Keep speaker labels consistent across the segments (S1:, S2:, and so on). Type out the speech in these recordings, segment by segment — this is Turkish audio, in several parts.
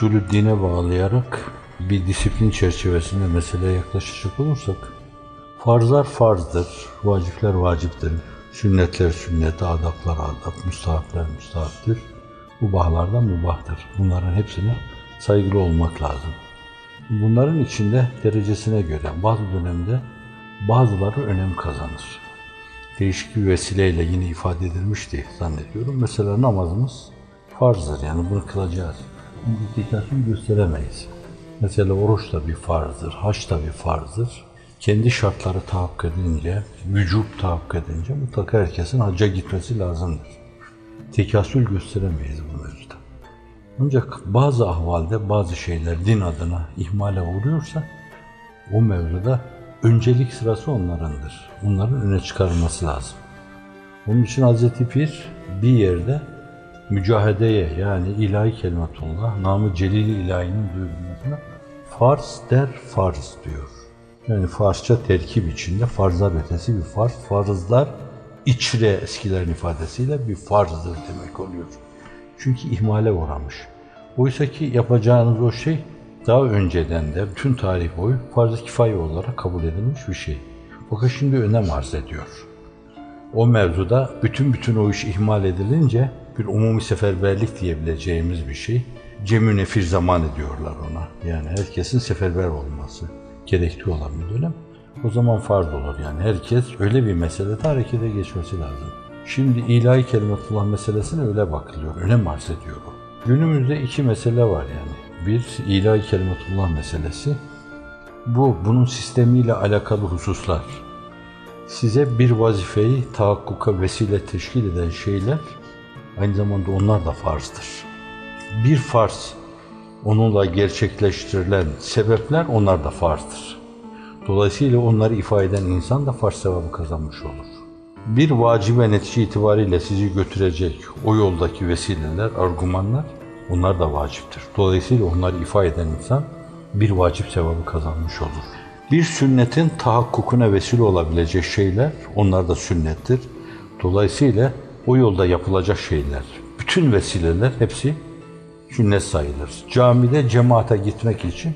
S1: usulü dine bağlayarak bir disiplin çerçevesinde meseleye yaklaşacak olursak farzlar farzdır, vacipler vaciptir, sünnetler sünnet, adaplar adap, müstahapler müstahaptır. Mubahlardan mubahtır. Bunların hepsine saygılı olmak lazım. Bunların içinde derecesine göre bazı dönemde bazıları önem kazanır. Değişik bir vesileyle yine ifade edilmişti zannediyorum. Mesela namazımız farzdır yani bunu kılacağız. İtikasını gösteremeyiz. Mesela oruç da bir farzdır, haç da bir farzdır. Kendi şartları tahakkuk edince, vücut tahakkuk edince mutlaka herkesin hacca gitmesi lazımdır. Tekasül gösteremeyiz bu mevzuda. Ancak bazı ahvalde bazı şeyler din adına ihmale uğruyorsa o mevzuda öncelik sırası onlarındır. Onların öne çıkarılması lazım. Onun için Hazreti Pir bir yerde mücahedeye yani ilahi kelimetullah, namı celil ilahinin duyulmasına farz der farz diyor. Yani Farsça terkip içinde farzlar ötesi bir farz. Farzlar içre eskilerin ifadesiyle bir farzdır demek oluyor. Çünkü ihmale uğramış. Oysa ki yapacağınız o şey daha önceden de bütün tarih boyu farz-ı kifaye olarak kabul edilmiş bir şey. Fakat şimdi önem arz ediyor. O mevzuda bütün bütün o iş ihmal edilince bir umumi seferberlik diyebileceğimiz bir şey. Cemü nefir zaman ediyorlar ona. Yani herkesin seferber olması gerekli olan bir dönem. O zaman farz olur yani. Herkes öyle bir meselede harekete geçmesi lazım. Şimdi ilahi kelimetullah meselesine öyle bakılıyor. Önem arz ediyor o. Günümüzde iki mesele var yani. Bir ilahi kelimetullah meselesi. Bu bunun sistemiyle alakalı hususlar. Size bir vazifeyi tahakkuka vesile teşkil eden şeyler aynı zamanda onlar da farzdır. Bir farz onunla gerçekleştirilen sebepler onlar da farzdır. Dolayısıyla onları ifade eden insan da farz sevabı kazanmış olur. Bir vacibe netice itibariyle sizi götürecek o yoldaki vesileler, argümanlar onlar da vaciptir. Dolayısıyla onları ifade eden insan bir vacip sevabı kazanmış olur. Bir sünnetin tahakkukuna vesile olabilecek şeyler onlar da sünnettir. Dolayısıyla o yolda yapılacak şeyler, bütün vesileler hepsi sünnet sayılır. Camide cemaate gitmek için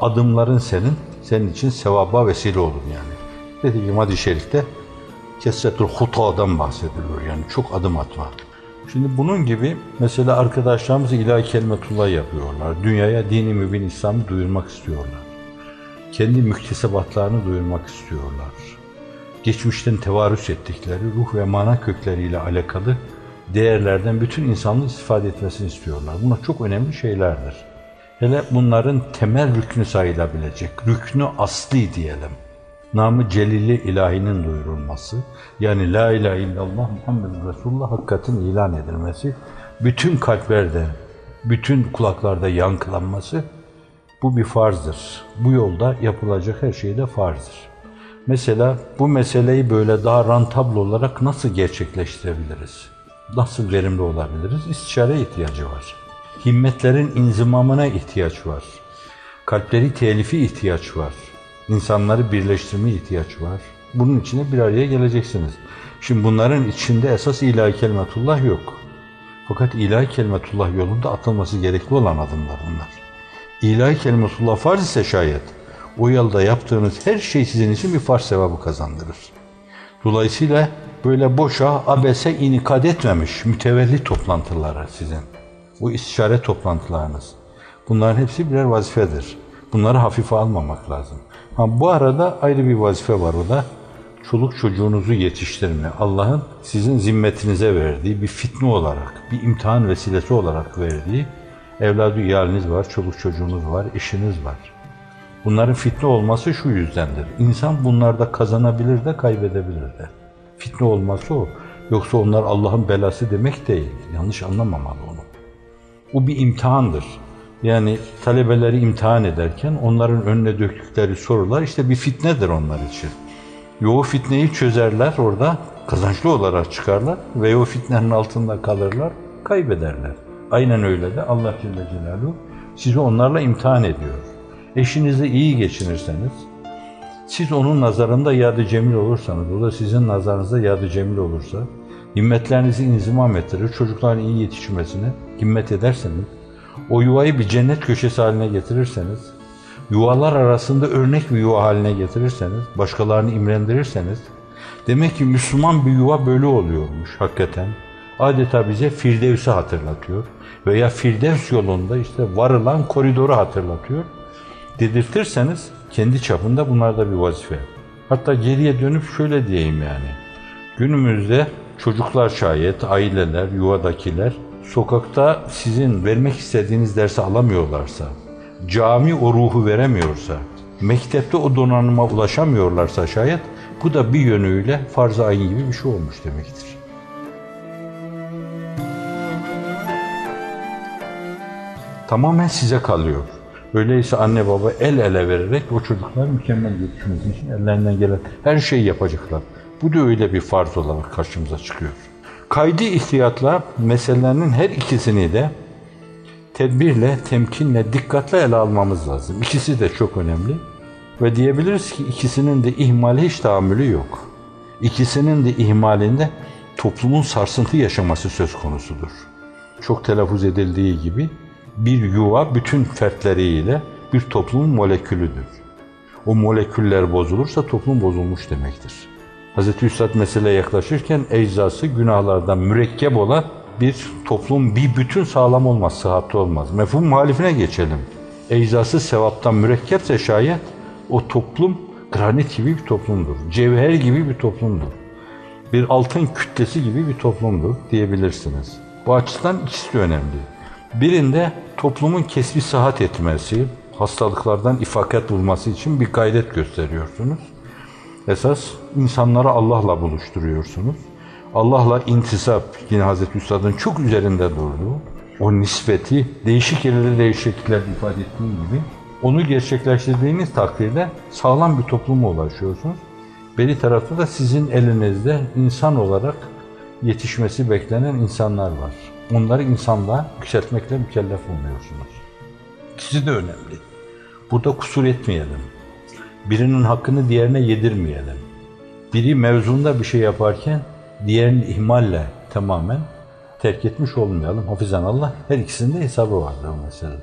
S1: adımların senin, senin için sevaba vesile olur yani. Dediğim hadis-i şerifte kesretül hutadan bahsediliyor yani çok adım atma. Şimdi bunun gibi mesela arkadaşlarımız ilahi kelimetullah yapıyorlar. Dünyaya dini mübin İslam'ı duyurmak istiyorlar. Kendi müktesebatlarını duyurmak istiyorlar. Geçmişten tevarüs ettikleri ruh ve mana kökleriyle alakalı değerlerden bütün insanlığın istifade etmesini istiyorlar. Bunlar çok önemli şeylerdir. Hele bunların temel rüknü sayılabilecek, rüknü asli diyelim. Namı celili ilahinin duyurulması, yani La ilahe illallah Muhammed Resulullah hakikatin ilan edilmesi, bütün kalplerde, bütün kulaklarda yankılanması, bu bir farzdır. Bu yolda yapılacak her şey de farzdır. Mesela bu meseleyi böyle daha rantablo olarak nasıl gerçekleştirebiliriz? Nasıl verimli olabiliriz? İstişare ihtiyacı var. Himmetlerin inzimamına ihtiyaç var. Kalpleri telifi ihtiyaç var. İnsanları birleştirme ihtiyaç var. Bunun içine bir araya geleceksiniz. Şimdi bunların içinde esas ilahi kelimetullah yok. Fakat ilahi kelimetullah yolunda atılması gerekli olan adımlar bunlar. İlahi kelimetullah farz ise şayet, o yolda yaptığınız her şey sizin için bir farz sevabı kazandırır. Dolayısıyla böyle boşa, abese inikad etmemiş mütevelli toplantıları sizin. Bu istişare toplantılarınız. Bunların hepsi birer vazifedir. Bunları hafife almamak lazım. Ha, bu arada ayrı bir vazife var o da. Çoluk çocuğunuzu yetiştirme. Allah'ın sizin zimmetinize verdiği bir fitne olarak, bir imtihan vesilesi olarak verdiği evladı iyaliniz var, çoluk çocuğunuz var, eşiniz var. Bunların fitne olması şu yüzdendir. İnsan bunlarda kazanabilir de kaybedebilir de. Fitne olması o. Yoksa onlar Allah'ın belası demek değil. Yanlış anlamamalı onu. Bu bir imtihandır. Yani talebeleri imtihan ederken onların önüne döktükleri sorular işte bir fitnedir onlar için. Ve o fitneyi çözerler orada, kazançlı olarak çıkarlar ve o fitnenin altında kalırlar, kaybederler. Aynen öyle de Allah Celle Celaluhu sizi onlarla imtihan ediyor. Eşinizi iyi geçinirseniz, siz onun nazarında yadı cemil olursanız, o da sizin nazarınızda yadı cemil olursa, himmetlerinizi inzimam ettirir, çocukların iyi yetişmesine himmet ederseniz, o yuvayı bir cennet köşesi haline getirirseniz, yuvalar arasında örnek bir yuva haline getirirseniz, başkalarını imrendirirseniz, demek ki Müslüman bir yuva böyle oluyormuş hakikaten. Adeta bize Firdevs'i hatırlatıyor veya Firdevs yolunda işte varılan koridoru hatırlatıyor. Dedirtirseniz kendi çapında bunlarda bir vazife. Hatta geriye dönüp şöyle diyeyim yani. Günümüzde çocuklar şayet, aileler, yuvadakiler sokakta sizin vermek istediğiniz dersi alamıyorlarsa, cami o ruhu veremiyorsa, mektepte o donanıma ulaşamıyorlarsa şayet bu da bir yönüyle farz-ı ayın gibi bir şey olmuş demektir. Tamamen size kalıyor. Öyleyse anne baba el ele vererek o çocuklar mükemmel yetişmesi için ellerinden gelen her şeyi yapacaklar. Bu da öyle bir farz olarak karşımıza çıkıyor. Kaydı ihtiyatla meselelerinin her ikisini de tedbirle, temkinle, dikkatle ele almamız lazım. İkisi de çok önemli. Ve diyebiliriz ki ikisinin de ihmali hiç tahammülü yok. İkisinin de ihmalinde toplumun sarsıntı yaşaması söz konusudur. Çok telaffuz edildiği gibi bir yuva bütün fertleriyle bir toplumun molekülüdür. O moleküller bozulursa toplum bozulmuş demektir. Hz. Üstad meseleye yaklaşırken eczası günahlardan mürekkep olan bir toplum bir bütün sağlam olmaz, sıhhatli olmaz. Mefhum muhalifine geçelim. Eczası sevaptan mürekkepse şayet o toplum granit gibi bir toplumdur. Cevher gibi bir toplumdur. Bir altın kütlesi gibi bir toplumdur diyebilirsiniz. Bu açıdan ikisi de önemli. Birinde toplumun kesbi sıhhat etmesi, hastalıklardan ifakat bulması için bir gayret gösteriyorsunuz. Esas insanları Allah'la buluşturuyorsunuz. Allah'la intisap, yine Hazreti Üstad'ın çok üzerinde durduğu, o nispeti değişik yerlerde değişiklikler ifade ettiği gibi, onu gerçekleştirdiğiniz takdirde sağlam bir topluma ulaşıyorsunuz. Beri tarafta da sizin elinizde insan olarak yetişmesi beklenen insanlar var. Onları insanlığa yükseltmekle mükellef olmuyorsunuz. İkisi de önemli. Burada kusur etmeyelim. Birinin hakkını diğerine yedirmeyelim. Biri mevzunda bir şey yaparken diğerini ihmalle tamamen terk etmiş olmayalım. Hafizan Allah her ikisinde hesabı vardır o mesele.